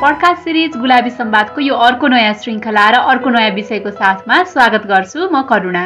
Podcast series गुलाबी सम्वादको यो अर्को नयाँ श्रृङ्खला र अर्को नयाँ विषयको साथमा स्वागत गर्छु म करुणा।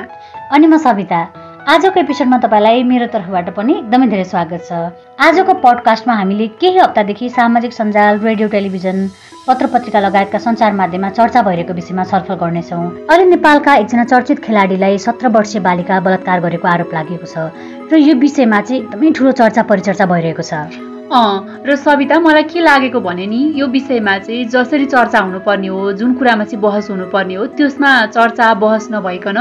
अनि म सविता। आजको एपिसोडमा तपाईँलाई मेरो तर्फबाट पनि एकदमै धेरै स्वागत छ। आजको पडकास्टमा हामीले केही हप्तादेखि सामाजिक सञ्जाल रेडियो टेलिभिजन पत्र पत्रिका लगायतका सञ्चार माध्यममा चर्चा भइरहेको विषयमा छलफल गर्नेछौँ। अहिले नेपालका एकजना चर्चित खेलाडीलाई सत्र वर्षीय बालिका बलात्कार गरेको आरोप लागेको छ। र यो विषयमा चाहिँ एकदमै ठुलो चर्चा परिचर्चा भइरहेको छ। अँ र सविता मलाई के लागेको भने नि यो विषयमा चाहिँ जसरी चर्चा हुनुपर्ने हो जुन कुरामा चाहिँ बहस हुनुपर्ने हो त्यसमा चर्चा बहस नभइकन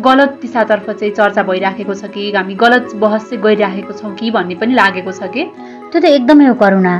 गलत दिशातर्फ चाहिँ चर्चा भइराखेको छ कि हामी गलत बहस चाहिँ गरिराखेको छौँ कि भन्ने पनि लागेको छ कि? त्यो त एकदमै हो करुणा।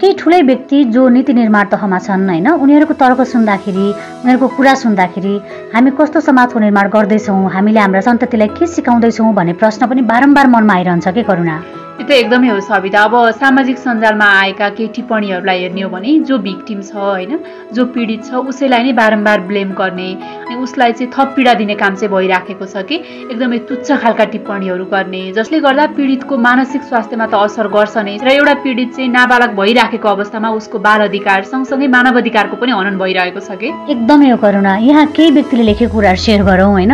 केही ठुलै व्यक्ति जो नीति निर्माण तहमा छन् होइन उनीहरूको तर्क सुन्दाखेरि उनीहरूको कुरा सुन्दाखेरि हामी कस्तो समाजको निर्माण गर्दैछौँ हामीले हाम्रा सन्ततिलाई के सिकाउँदैछौँ भन्ने प्रश्न पनि बारम्बार मनमा आइरहन्छ के करुणा? त्यो त एकदमै हो सविता। अब सामाजिक सञ्जालमा आएका केही टिप्पणीहरूलाई हेर्ने हो भने जो भिक्टिम छ होइन जो पीडित छ उसैलाई नै बारम्बार ब्लेम गर्ने अनि उसलाई चाहिँ थप पीडा दिने काम चाहिँ भइराखेको छ कि एकदमै तुच्छ खालका टिप्पणीहरू गर्ने जसले गर्दा पीडितको मानसिक स्वास्थ्यमा त असर गर्छ नै। र एउटा पीडित चाहिँ नाबालक भइराखेको अवस्थामा उसको बाल अधिकार सँगसँगै मानव अधिकारको पनि हनन भइरहेको छ कि। एकदमै हो करुणा यहाँ केही व्यक्तिले लेखेको कुराहरू सेयर गरौँ होइन।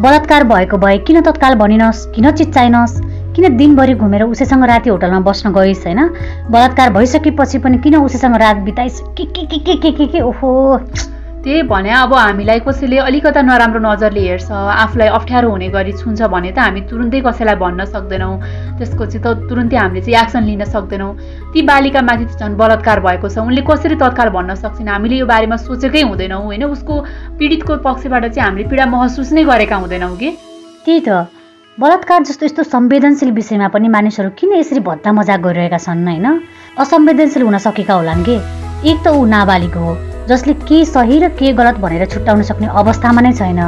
बलात्कार भएको भए किन तत्काल भनिनस् किन चिच्चाइनस्? किन दिनभरि घुमेर उसैसँग राति होटलमा बस्न गइस् होइन? बलात्कार भइसकेपछि पनि किन उसैसँग रात बिताइस्? के के के के के के के? ओहो। त्यही भने अब हामीलाई कसैले अलिकता नराम्रो नजरले हेर्छ आफूलाई अप्ठ्यारो हुने गरी छुन्छ भने त हामी तुरुन्तै कसैलाई भन्न सक्दैनौँ। त्यसको चाहिँ त तुरुन्तै हामीले चाहिँ एक्सन लिन सक्दैनौँ। ती बालिकामाथि झन् बलात्कार भएको छ। उनले कसरी तत्काल भन्न सक्छन्? हामीले यो बारेमा सोचेकै हुँदैनौँ होइन? उसको पीडितको पक्षबाट चाहिँ हामीले पीडा महसुस नै गरेका हुँदैनौँ कि? त्यही त। बलात्कार जस्तो यस्तो संवेदनशील विषयमा पनि मानिसहरू किन यसरी भद्दा मजाक गरिरहेका छन् होइन? असंवेदनशील हुन सकेका होलान् कि? एक त ऊ नाबालिग हो जसले के सही र के गलत भनेर छुट्याउन सक्ने अवस्थामा नै छैन।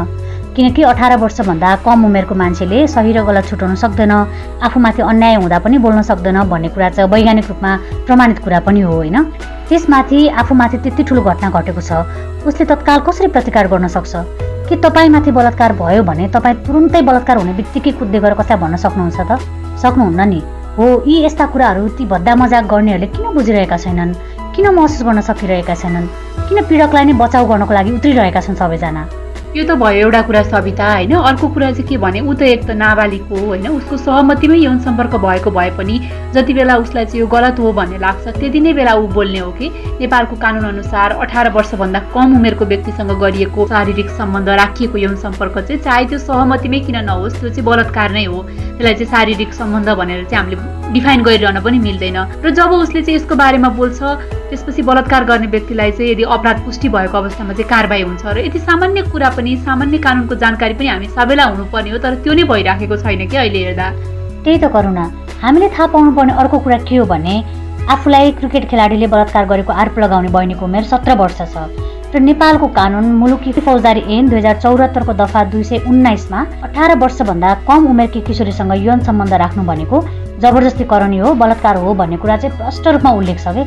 किनकि अठार वर्षभन्दा कम उमेरको मान्छेले सही र गलत छुट्याउन सक्दैन आफूमाथि अन्याय हुँदा पनि बोल्न सक्दैन भन्ने कुरा चाहिँ वैज्ञानिक रूपमा प्रमाणित कुरा पनि हो होइन? त्यसमाथि आफूमाथि त्यति ठुलो घटना घटेको छ उसले तत्काल कसरी प्रतिकार गर्न सक्छ? के तपाईँमाथि बलात्कार भयो भने तपाईँ तुरुन्तै बलात्कार हुने बित्तिकै कुद्दै गएर कसैलाई भन्न सक्नुहुन्छ त? सक्नुहुन्न नि। हो यी यस्ता कुराहरू ती भद्दा मजाक गर्नेहरूले किन बुझिरहेका छैनन्? किन महसुस गर्न सकिरहेका छैनन्? किन पीडकलाई नै बचाउ गर्नको लागि उत्रिरहेका छन् सबैजना? यो त भयो एउटा कुरा सविता होइन? अर्को कुरा चाहिँ के भने ऊ त एक त नाबालिग हो होइन? उसको सहमतिमै यौन सम्पर्क भएको भए पनि जति बेला उसलाई चाहिँ यो गलत हो भन्ने लाग्छ त्यति नै बेला ऊ बोल्ने हो कि? नेपालको कानुन अनुसार अठार वर्षभन्दा कम उमेरको व्यक्तिसँग गरिएको शारीरिक सम्बन्ध राखिएको यौन सम्पर्क चाहिँ चाहे त्यो सहमतिमै किन नहोस् त्यो चाहिँ बलात्कार नै हो। त्यसलाई चाहिँ शारीरिक सम्बन्ध भनेर चाहिँ हामीले डिफाइन गरिरहन पनि मिल्दैन। र जब उसले चाहिँ यसको बारेमा बोल्छ त्यसपछि बलात्कार गर्ने व्यक्तिलाई चाहिँ यदि अपराध पुष्टि भएको अवस्थामा चाहिँ कारवाही हुन्छ। र यति सामान्य कुरा पनि सामान्य कानुनको जानकारी पनि हामी सबैलाई हुनुपर्ने हो तर त्यो नै भइराखेको छैन कि अहिले हेर्दा। त्यही त करुणा हामीले थाहा पाउनुपर्ने अर्को कुरा के हो भने आफूलाई क्रिकेट खेलाडीले बलात्कार गरेको आरोप लगाउने बहिनीको उमेर सत्र वर्ष छ। र नेपालको कानुन मुलुकी फौजदारी ऐन दुई हजार चौरात्तरको दफा दुई सय उन्नाइसमा अठार वर्षभन्दा कम उमेरकी किशोरीसँग यौन सम्बन्ध राख्नु भनेको जबरजस्ती करणी हो बलात्कार हो भन्ने कुरा चाहिँ प्रष्ट रूपमा उल्लेख छ कि?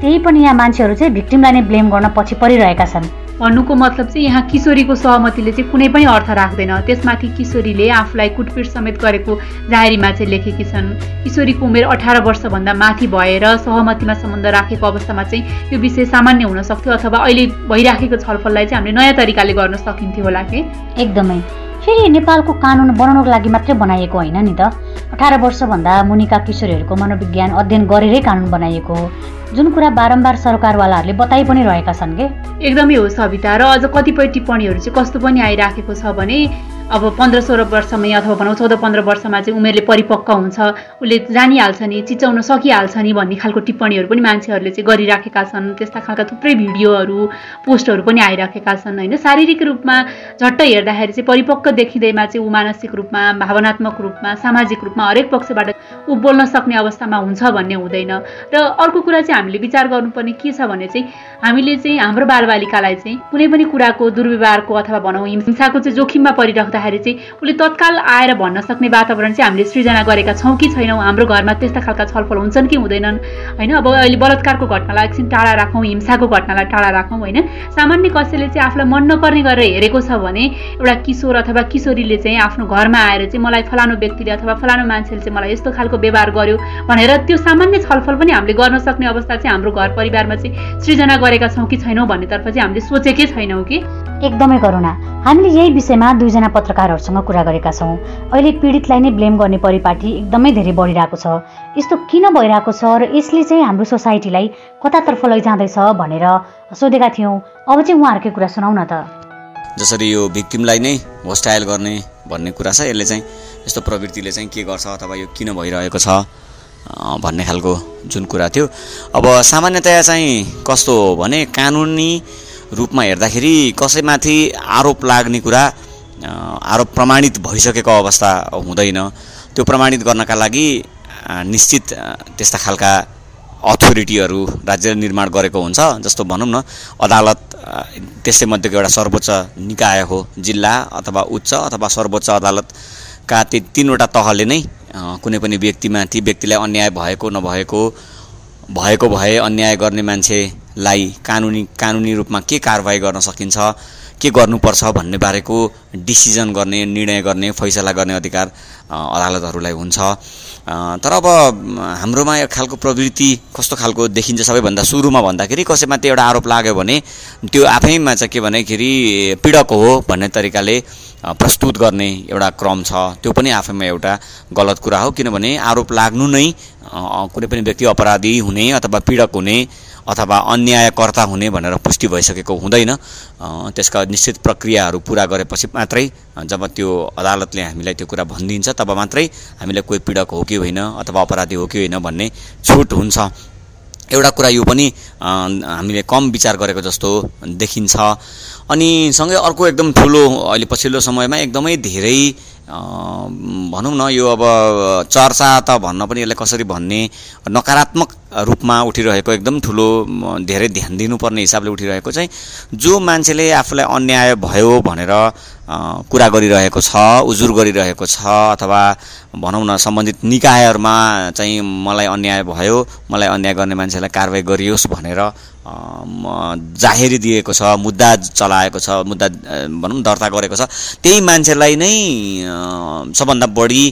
त्यही पनि यहाँ मान्छेहरू चाहिँ भिक्टिमलाई नै ब्लेम गर्न पछि परिरहेका छन्। भन्नुको मतलब चाहिँ यहाँ किशोरीको सहमतिले चाहिँ कुनै पनि अर्थ राख्दैन। त्यसमाथि किशोरीले आफूलाई कुटपिट समेत गरेको जाहेरीमा चाहिँ लेखेकी छन्। किशोरीको उमेर अठार वर्षभन्दा माथि भएर सहमतिमा सम्बन्ध राखेको अवस्थामा चाहिँ यो विषय सामान्य हुन सक्थ्यो अथवा अहिले भइराखेको छलफललाई चाहिँ हामीले नयाँ तरिकाले गर्न सकिन्थ्यो होला कि? एकदमै। फेरि नेपालको कानुन बनाउनको लागि मात्रै बनाइएको होइन नि त। अठार वर्षभन्दा मुनिका किशोरीहरूको मनोविज्ञान अध्ययन गरेरै कानुन बनाइएको हो। जुन कुरा बारम्बार सरकारवालाहरूले बताइ पनि रहेका छन् कि? एकदमै हो सविता र अझ कतिपय टिप्पणीहरू चाहिँ कस्तो पनि आइराखेको छ भने अब पन्ध्र सोह्र वर्षमै अथवा भनौँ चौध पन्ध्र वर्षमा चाहिँ उमेरले परिपक्व हुन्छ। उसले जानिहाल्छ नि चिचाउन सकिहाल्छ नि भन्ने खालको टिप्पणीहरू पनि मान्छेहरूले चाहिँ गरिराखेका छन्। त्यस्ता खालका थुप्रै भिडियोहरू पोस्टहरू पनि आइराखेका छन् होइन। शारीरिक रूपमा झट्ट हेर्दाखेरि चाहिँ परिपक्व देखिँदैमा चाहिँ ऊ मानसिक रूपमा भावनात्मक रूपमा सामाजिक रूपमा हरेक पक्षबाट ऊ बोल्न सक्ने अवस्थामा हुन्छ भन्ने हुँदैन। र अर्को कुरा चाहिँ हामीले विचार गर्नुपर्ने के छ भने चाहिँ हामीले चाहिँ हाम्रो बालबालिकालाई चाहिँ कुनै पनि कुराको दुर्व्यवहारको अथवा भनौँ हिंसाको चाहिँ जोखिममा परिराख्दा गर्दाखेरि चाहिँ उसले तत्काल आएर भन्न सक्ने वातावरण चाहिँ हामीले सृजना गरेका छौँ कि छैनौँ? हाम्रो घरमा त्यस्ता खालका छलफल हुन्छन् कि हुँदैनन्? होइन? अब अहिले बलात्कारको घटनालाई एकछिन टाढा राखौँ हिंसाको घटनालाई टाढा राखौँ होइन? सामान्य कसैले चाहिँ आफूलाई मन नपर्ने गरेर हेरेको छ भने एउटा किशोर अथवा किशोरीले चाहिँ आफ्नो घरमा आएर चाहिँ मलाई फलानु व्यक्तिले अथवा फलानु मान्छेले चाहिँ मलाई यस्तो खालको व्यवहार गर्यो भनेर त्यो सामान्य छलफल पनि हामीले गर्न सक्ने अवस्था चाहिँ हाम्रो घर परिवारमा चाहिँ सृजना गरेका छौँ कि छैनौँ भन्नेतर्फ चाहिँ हामीले सोचेकै छैनौँ कि। एकदमै करुणा। हामीले यही विषयमा दुईजना पत्रकारहरूसँग कुरा गरेका छौँ। अहिले पीडितलाई नै ब्लेम गर्ने परिपाटी एकदमै धेरै बढिरहेको छ। यस्तो किन भइरहेको छ र यसले चाहिँ हाम्रो सोसाइटीलाई कतातर्फ लैजाँदैछ भनेर सोधेका थियौँ। अब चाहिँ उहाँहरूकै कुरा सुनाउ न त। जसरी यो भिक्टिमलाई नै होस्टाइल गर्ने भन्ने कुरा छ यसले चाहिँ यस्तो प्रवृत्तिले चाहिँ के गर्छ अथवा यो किन भइरहेको छ भन्ने खालको जुन कुरा थियो। अब सामान्यतया चाहिँ कस्तो हो भने कानुनी रूपमा हेर्दाखेरि कसैमाथि आरोप लाग्ने कुरा आरोप प्रमाणित भइसकेको अवस्था हुँदैन। त्यो प्रमाणित गर्नका लागि निश्चित त्यस्ता खालका अथोरिटीहरू राज्य निर्माण गरेको हुन्छ। जस्तो भनौँ न अदालत त्यसै मध्येको एउटा सर्वोच्च निकाय हो जिल्ला अथवा उच्च अथवा सर्वोच्च अदालतका ती तिनवटा तहले नै कुनै पनि व्यक्तिमाथि व्यक्तिलाई अन्याय भएको नभएको भएको भए अन्याय गर्ने मान्छेलाई कानुनी कानुनी रूपमा के कारवाही गर्न सकिन्छ के गर्नुपर्छ भन्ने बारेको डिसिजन गर्ने निर्णय गर्ने फैसला गर्ने अधिकार अदालतहरूलाई हुन्छ। तर अब हाम्रोमा एक खालको प्रवृत्ति कस्तो खालको देखिन्छ सबैभन्दा सुरुमा भन्दाखेरि कसैमाथि एउटा आरोप लाग्यो भने त्यो आफैमा चाहिँ के भन्दाखेरि पीडक हो भन्ने तरिकाले प्रस्तुत गर्ने एउटा क्रम छ। त्यो पनि आफैमा एउटा गलत कुरा हो किनभने आरोप लाग्नु नै कुनै पनि व्यक्ति अपराधी हुने अथवा पीडक हुने अथवा अन्यायकर्ता हुने भनेर पुष्टि भइसकेको हुँदैन। त्यसका निश्चित प्रक्रियाहरू पुरा गरेपछि मात्रै जब त्यो अदालतले हामीलाई त्यो कुरा भनिदिन्छ तब मात्रै हामीलाई कोही पीडक हो कि होइन अथवा अपराधी हो कि होइन भन्ने छुट हुन्छ। एउटा कुरा यो पनि हामीले कम विचार गरेको जस्तो देखिन्छ। अनि सँगै अर्को एकदम ठुलो अहिले पछिल्लो समयमा एकदमै धेरै भनौँ न यो अब चर्चा त भन्न पनि यसलाई कसरी भन्ने नकारात्मक रूपमा उठिरहेको एकदम ठुलो धेरै ध्यान दिनुपर्ने हिसाबले उठिरहेको चाहिँ जो मान्छेले आफूलाई अन्याय भयो भनेर कुरा गरिरहेको छ उजुर गरिरहेको छ अथवा भनौँ न सम्बन्धित निकायहरूमा चाहिँ मलाई अन्याय भयो मलाई अन्याय गर्ने मान्छेलाई कारवाही गरियोस् भनेर जाहेरी दिएको छ मुद्दा चलाएको छ मुद्दा भनौँ दर्ता गरेको छ त्यही मान्छेलाई नै सबभन्दा बढी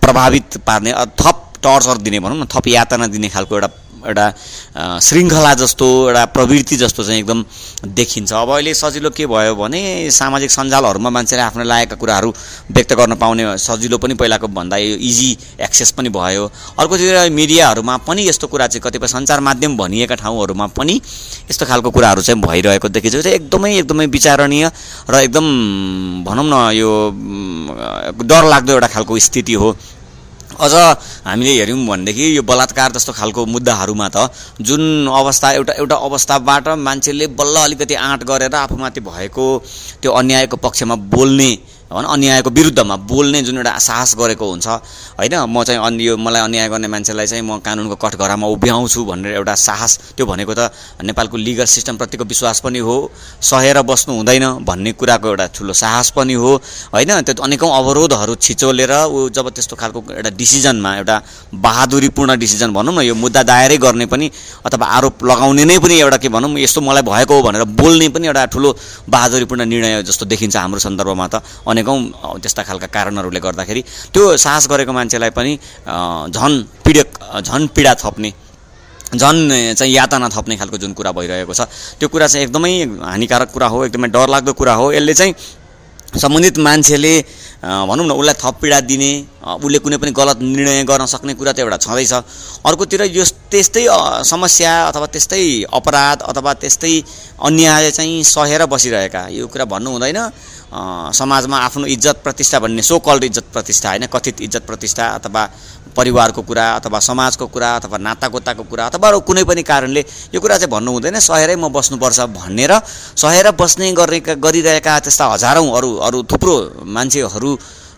प्रभावित पार्ने थप टर्चर दिने भनौँ न थप यातना दिने खालको एउटा एउटा श्रृङ्खला जस्तो एउटा प्रवृत्ति जस्तो चाहिँ एकदम देखिन्छ। अब अहिले सजिलो के भयो भने सामाजिक सञ्जालहरूमा मान्छेले आफ्नो लागेका कुराहरू व्यक्त गर्न पाउने सजिलो पनि पहिलाको भन्दा यो इजी एक्सेस पनि भयो। अर्कोतिर मिडियाहरूमा पनि यस्तो कुरा चाहिँ कतिपय सञ्चार माध्यम भनिएका ठाउँहरूमा पनि यस्तो खालको कुराहरू चाहिँ भइरहेको देखिन्छ चाहिँ एकदमै एकदमै विचारणीय र एकदम भनौँ न यो डरलाग्दो एउटा खालको स्थिति हो। अझ हामीले हेऱ्यौँ भनेदेखि यो बलात्कार जस्तो खालको मुद्दाहरूमा त जुन अवस्था एउटा एउटा अवस्थाबाट मान्छेले बल्ल अलिकति आँट गरेर आफूमाथि भएको त्यो अन्यायको पक्षमा बोल्ने भनौँ अन्यायको विरुद्धमा बोल्ने जुन एउटा साहस गरेको हुन्छ होइन? म चाहिँ अनि यो मलाई अन्याय गर्ने मान्छेलाई चाहिँ म कानुनको कठघरामा उभ्याउँछु भनेर एउटा साहस त्यो भनेको त नेपालको लिगल सिस्टमप्रतिको विश्वास पनि हो सहेर बस्नु हुँदैन भन्ने कुराको एउटा ठुलो साहस पनि हो होइन? त्यो अनेकौँ अवरोधहरू छिचोलेर ऊ जब त्यस्तो खालको एउटा डिसिजनमा एउटा बहादुरीपूर्ण डिसिजन भनौँ न यो मुद्दा दायरै गर्ने पनि अथवा आरोप लगाउने नै पनि एउटा के भनौँ यस्तो मलाई भएको हो भनेर बोल्ने पनि एउटा ठुलो बहादुरीपूर्ण निर्णय जस्तो देखिन्छ हाम्रो सन्दर्भमा त अनेकौँ त्यस्ता खालका कारणहरूले गर्दाखेरि। त्यो साहस गरेको मान्छेलाई पनि झन् पीडक झन् पीडा थप्ने झन् चाहिँ यातना थप्ने खालको जुन कुरा भइरहेको छ त्यो कुरा चाहिँ एकदमै हानिकारक कुरा हो एकदमै डरलाग्दो कुरा हो। यसले चाहिँ सम्बन्धित मान्छेले भनौँ न उसलाई थप पीडा दिने उसले कुनै पनि गलत निर्णय गर्न सक्ने कुरा त एउटा छँदैछ। अर्कोतिर यो त्यस्तै समस्या अथवा त्यस्तै अपराध अथवा त्यस्तै अन्याय चाहिँ सहेर बसिरहेका यो कुरा भन्नु हुँदैन। समाजमा आफ्नो इज्जत प्रतिष्ठा भन्ने सो इज्जत प्रतिष्ठा होइन कथित इज्जत प्रतिष्ठा अथवा परिवारको कुरा अथवा समाजको कुरा अथवा नातागोताको कुरा अथवा कुनै पनि कारणले यो कुरा चाहिँ भन्नु हुँदैन। सहेरै म बस्नुपर्छ भनेर सहेर बस्ने गर्ने गरिरहेका त्यस्ता हजारौँ अरू अरू थुप्रो मान्छेहरू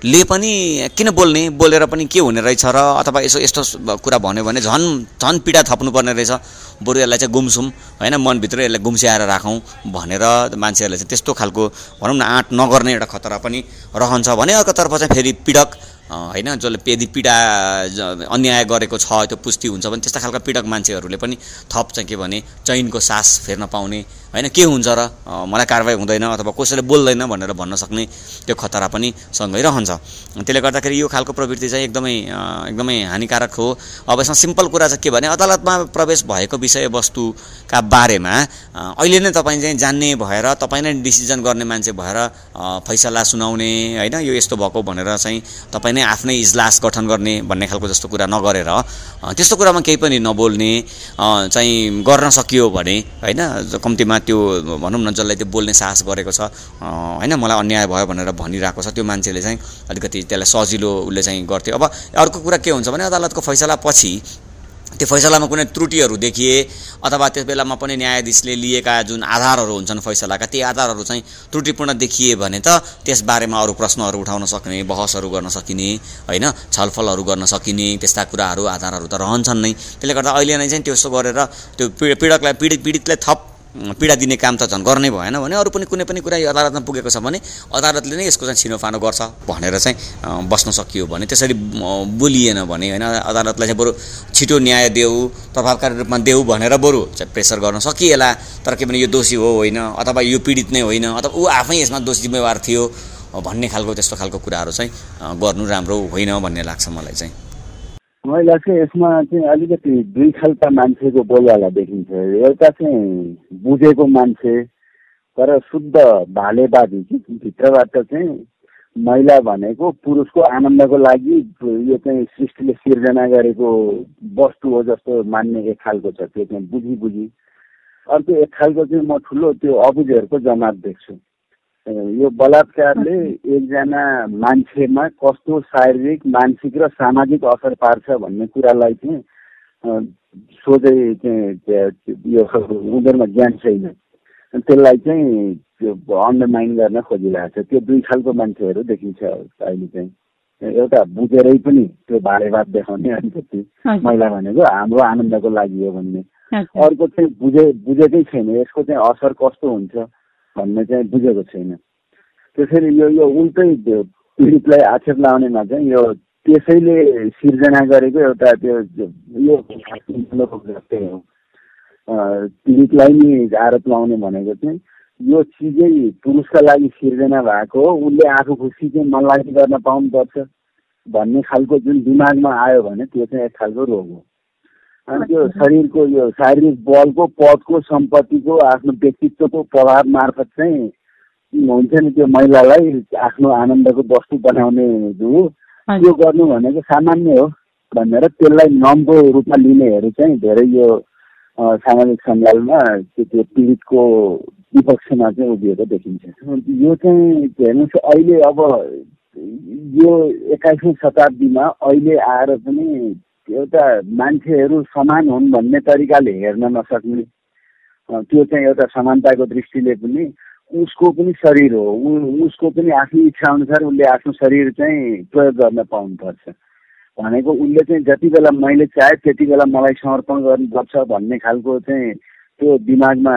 ले पनि किन बोल्ने? बोलेर पनि के हुने रहेछ र? अथवा यसो यस्तो कुरा भन्यो भने झन् झन् पीडा थप्नुपर्ने रहेछ। बरु यसलाई चाहिँ गुम्सुम होइन मनभित्र यसलाई गुम्स्याएर राखौँ भनेर मान्छेहरूले चाहिँ त्यस्तो खालको भनौँ न आँट नगर्ने एउटा खतरा पनि रहन्छ। भने अर्कोतर्फ चाहिँ फेरि पीडक होइन जसले यदि पीडा अन्याय गरेको छ त्यो पुष्टि हुन्छ भने त्यस्ता खालका पीडक मान्छेहरूले पनि थप चाहिँ के भने चैनको सास फेर्न पाउने होइन के हुन्छ र? मलाई कारवाही हुँदैन अथवा कसैले बोल्दैन भनेर भन्न सक्ने त्यो खतरा पनि सँगै रहन्छ। त्यसले गर्दाखेरि यो खालको प्रवृत्ति चाहिँ एकदमै एकदमै हानिकारक हो। अब यसमा सिम्पल कुरा चाहिँ के भने अदालतमा प्रवेश भएको विषयवस्तुका बारेमा अहिले नै तपाईँ चाहिँ जान्ने भएर तपाईँ नै डिसिजन गर्ने मान्छे भएर फैसला सुनाउने होइन यो यस्तो भएको भनेर चाहिँ तपाईँ नै आफ्नै इजलास गठन गर्ने भन्ने खालको जस्तो कुरा नगरेर त्यस्तो कुरामा केही पनि नबोल्ने चाहिँ गर्न सकियो भने होइन कम्तीमा त्यो भनौँ न जसलाई त्यो बोल्ने साहस गरेको छ होइन मलाई अन्याय भयो भनेर भनिरहेको छ त्यो मान्छेले चाहिँ अलिकति त्यसलाई सजिलो उसले चाहिँ गर्थ्यो। अब अर्को कुरा के हुन्छ भने अदालतको फैसला पछि त्यो फैसलामा कुनै त्रुटिहरू देखिए अथवा त्यस बेलामा पनि न्यायाधीशले लिएका जुन आधारहरू हुन्छन् फैसलाका ती आधारहरू चाहिँ त्रुटिपूर्ण देखिए भने त त्यसबारेमा अरू प्रश्नहरू उठाउन सक्ने बहसहरू गर्न सकिने होइन छलफलहरू गर्न सकिने त्यस्ता कुराहरू आधारहरू त रहन्छन् नै। त्यसले गर्दा अहिले नै चाहिँ त्यसो गरेर त्यो पीडकलाई पीडित पीडितलाई थप पीडा दिने काम त झन् गर्नै भएन भने अरू पनि कुनै पनि कुरा अदालतमा पुगेको छ भने अदालतले नै यसको चाहिँ छिनोफानो गर्छ भनेर चाहिँ बस्न सकियो भने त्यसरी बोलिएन भने होइन अदालतलाई चाहिँ बरु छिटो न्याय देऊ प्रभावकारी रूपमा देऊ भनेर बरु चाहिँ प्रेसर गर्न सकिएला। तर के भने यो दोषी हो होइन अथवा यो पीडित नै होइन अथवा ऊ आफै यसमा दोषी जिम्मेवार थियो भन्ने खालको त्यस्तो खालको कुराहरू चाहिँ गर्नु राम्रो होइन भन्ने लाग्छ मलाई चाहिँ। महिला चाहिँ यसमा चाहिँ अलिकति दुई खालका मान्छेको बोलवाला देखिन्छ। एउटा चाहिँ बुझेको मान्छे तर शुद्ध भालेबाजी कि भित्रबाट चाहिँ महिला भनेको पुरुषको आनन्दको लागि यो चाहिँ सृष्टिले सिर्जना गरेको वस्तु हो जस्तो मान्ने एक खालको छ। त्यो चाहिँ बुझी बुझी। अर्को एक खालको चाहिँ म ठुलो त्यो अबुझहरूको जमात देख्छु। यो बलात्कारले एकजना मान्छेमा कस्तो शारीरिक मानसिक र सामाजिक असर पार्छ भन्ने कुरालाई चाहिँ सोझै चाहिँ यो उनीहरूमा ज्ञान छैन। त्यसलाई चाहिँ त्यो अन्डरमाइन गर्न खोजिरहेको छ। त्यो दुई खालको मान्छेहरू देखिन्छ अहिले चाहिँ। एउटा बुझेरै पनि त्यो भारेवाद देखाउने अलिकति महिला भनेको हाम्रो आनन्दको लागि हो भन्ने। अर्को चाहिँ बुझे बुझेकै छैन। यसको चाहिँ असर कस्तो हुन्छ? भन्ने चाहिँ बुझेको छैन। त्यसरी यो यो उल्टै पीडितलाई आक्षेप लाउनेमा चाहिँ यो त्यसैले सिर्जना गरेको एउटा त्यो यो जस्तै हो पीडितलाई नि आरोप लाउने भनेको चाहिँ यो चिजै पुरुषका लागि सिर्जना भएको हो। उसले आफू खुसी चाहिँ मनलागी गर्न पाउनुपर्छ भन्ने खालको जुन दिमागमा आयो भने त्यो चाहिँ एक खालको रोग हो। अनि त्यो शरीरको यो शारीरिक बलको पदको सम्पत्तिको आफ्नो व्यक्तित्वको प्रभाव मार्फत चाहिँ हुन्छ नि त्यो महिलालाई आफ्नो आनन्दको वस्तु बनाउने हो त्यो गर्नु भनेको सामान्य हो भनेर त्यसलाई नम्बो रूपमा लिनेहरू चाहिँ धेरै यो सामाजिक सञ्जालमा त्यो पीडितको विपक्षमा चाहिँ उभिएको देखिन्छ। यो चाहिँ हेर्नुहोस् अहिले अब यो एक्काइसौँ शताब्दीमा अहिले आएर पनि एउटा मान्छेहरू समान हुन् भन्ने तरिकाले हेर्न नसक्ने त्यो चाहिँ एउटा समानताको दृष्टिले पनि उसको पनि शरीर हो। उसको पनि आफ्नो इच्छा अनुसार उसले आफ्नो शरीर चाहिँ प्रयोग गर्न पाउनुपर्छ। भनेको उसले चाहिँ जति बेला मैले चाहे त्यति बेला मलाई समर्पण गर्नुपर्छ भन्ने खालको चाहिँ त्यो दिमागमा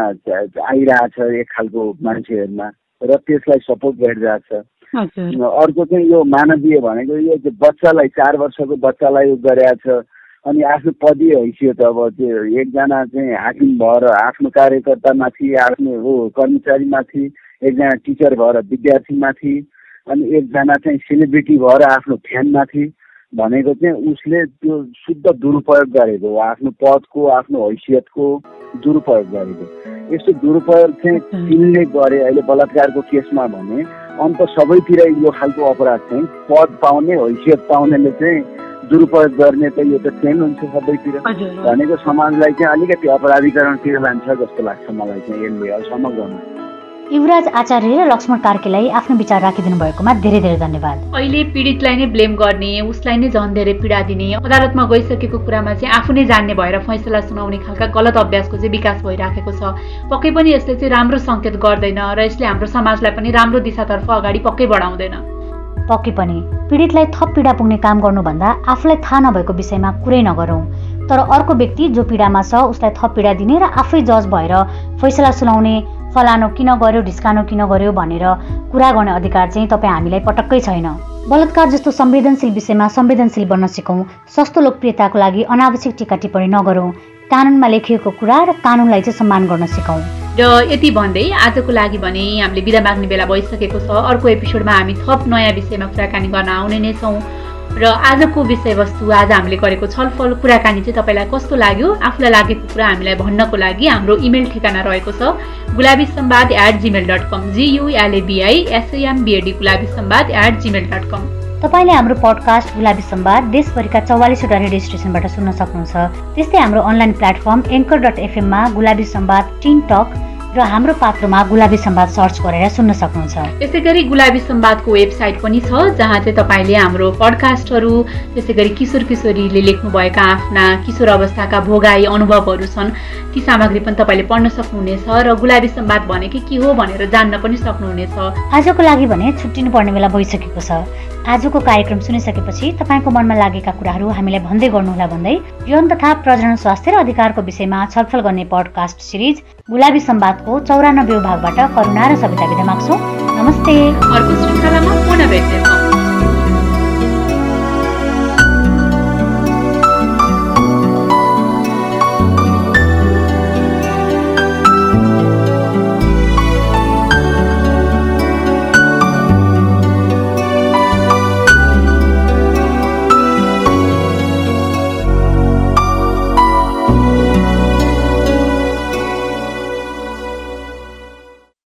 आइरहेछ एक खालको मान्छेहरूमा र त्यसलाई सपोर्ट गरिरहेछ। अर्को चाहिँ यो मानवीय भनेको यो बच्चालाई चार वर्षको बच्चालाई गरेका छ अनि आफ्नो पदीय हैसियत अब त्यो एकजना चाहिँ हाकिम भएर आफ्नो कार्यकर्तामाथि आफ्नो हो कर्मचारीमाथि एकजना टिचर भएर विद्यार्थीमाथि अनि एकजना चाहिँ सेलिब्रिटी भएर आफ्नो फ्यानमाथि भनेको चाहिँ उसले त्यो शुद्ध दुरुपयोग गरेको हो आफ्नो पदको आफ्नो हैसियतको दुरुपयोग गरेको यस्तो दुरुपयोग चाहिँ तिनले गरे अहिले बलात्कारको केसमा भने अन्त सबैतिर यो खालको अपराध चाहिँ पद पाउने हैसियत पाउनेले चाहिँ दुरुपयोग गर्ने त यो त सेम हुन्छ सबैतिर। भनेको समाजलाई चाहिँ अलिकति अपराधीकरणतिर लान्छ जस्तो लाग्छ मलाई चाहिँ यसले समग्रमा युवराज आचार्य र लक्ष्मण कार्कीलाई आफ्नो विचार राखिदिनु भएकोमा धेरै धेरै धन्यवाद। अहिले पीडितलाई नै ब्लेम गर्ने उसलाई नै झन् धेरै पीडा दिने अदालतमा गइसकेको कुरामा चाहिँ आफू नै जान्ने भएर फैसला सुनाउने खालका गलत अभ्यासको चाहिँ विकास भइराखेको छ। पक्कै पनि यसले चाहिँ राम्रो सङ्केत गर्दैन र यसले हाम्रो समाजलाई पनि राम्रो दिशातर्फ अगाडि पक्कै बढाउँदैन। पक्कै पनि पीडितलाई थप पीडा पुग्ने काम गर्नुभन्दा आफूलाई थाहा नभएको विषयमा कुरै नगरौँ। तर अर्को व्यक्ति जो पीडामा छ उसलाई थप पीडा दिने र आफै जज भएर फैसला सुनाउने फलानो किन गर्यो ढिस्कानो किन गर्यो भनेर कुरा गर्ने अधिकार चाहिँ तपाईँ हामीलाई पटक्कै छैन। बलात्कार जस्तो संवेदनशील विषयमा संवेदनशील बन्न सिकौँ सस्तो लोकप्रियताको लागि अनावश्यक टिका टिप्पणी नगरौँ कानुनमा लेखिएको कुरा र कानुनलाई चाहिँ सम्मान गर्न सिकौँ। र यति भन्दै आजको लागि भने हामीले बिदा माग्ने बेला भइसकेको छ। अर्को एपिसोडमा हामी थप नयाँ विषयमा कुराकानी गर्न आउने नै छौँ। र आजको विषयवस्तु आज हामीले गरेको छलफल कुराकानी चाहिँ तपाईँलाई कस्तो लाग्यो? आफूलाई लागेको कुरा हामीलाई भन्नको लागि हाम्रो इमेल ठेगाना रहेको छ। Gulabi Sambad at gmail dot com G U L A B I S A M B A D Gulabi Sambad at gmail dot com तपाईँले हाम्रो पडकास्ट गुलाबी सम्वाद देशभरिका चौवालिसवटा रेडियो स्टेसनबाट सुन्न सक्नुहुन्छ। त्यस्तै हाम्रो अनलाइन प्लेटफर्म एङ्कर डट एफएममा गुलाबी सम्वाद टिन टक र हाम्रो पात्रमा गुलाबी सम्वाद सर्च गरेर सुन्न सक्नुहुन्छ। यसै गरी गुलाबी सम्वादको वेबसाइट पनि छ जहाँ चाहिँ तपाईँले हाम्रो पडकास्टहरू त्यसै गरी किशोर किशोरीले लेख्नुभएका आफ्ना किशोर अवस्थाका भोगाई अनुभवहरू छन् ती सामग्री पनि तपाईँले पढ्न सक्नुहुनेछ र गुलाबी सम्वाद भनेकै के हो भनेर जान्न पनि सक्नुहुनेछ। आजको लागि भने छुट्टिनु पर्ने बेला भइसकेको छ। आजको कार्यक्रम सुनिसकेपछि तपाईँको मनमा लागेका कुराहरू हामीलाई भन्दै गर्नुहोला भन्दै यौन तथा प्रजनन स्वास्थ्य र अधिकारको विषयमा छलफल गर्ने पडकास्ट सिरिज गुलाबी सम्वादको चौरानब्बे भागबाट करुणा र सविता विधा माग्छौँ। नमस्ते। अर्को श्रृङ्खलामा पुनः भेट्नेछौँ।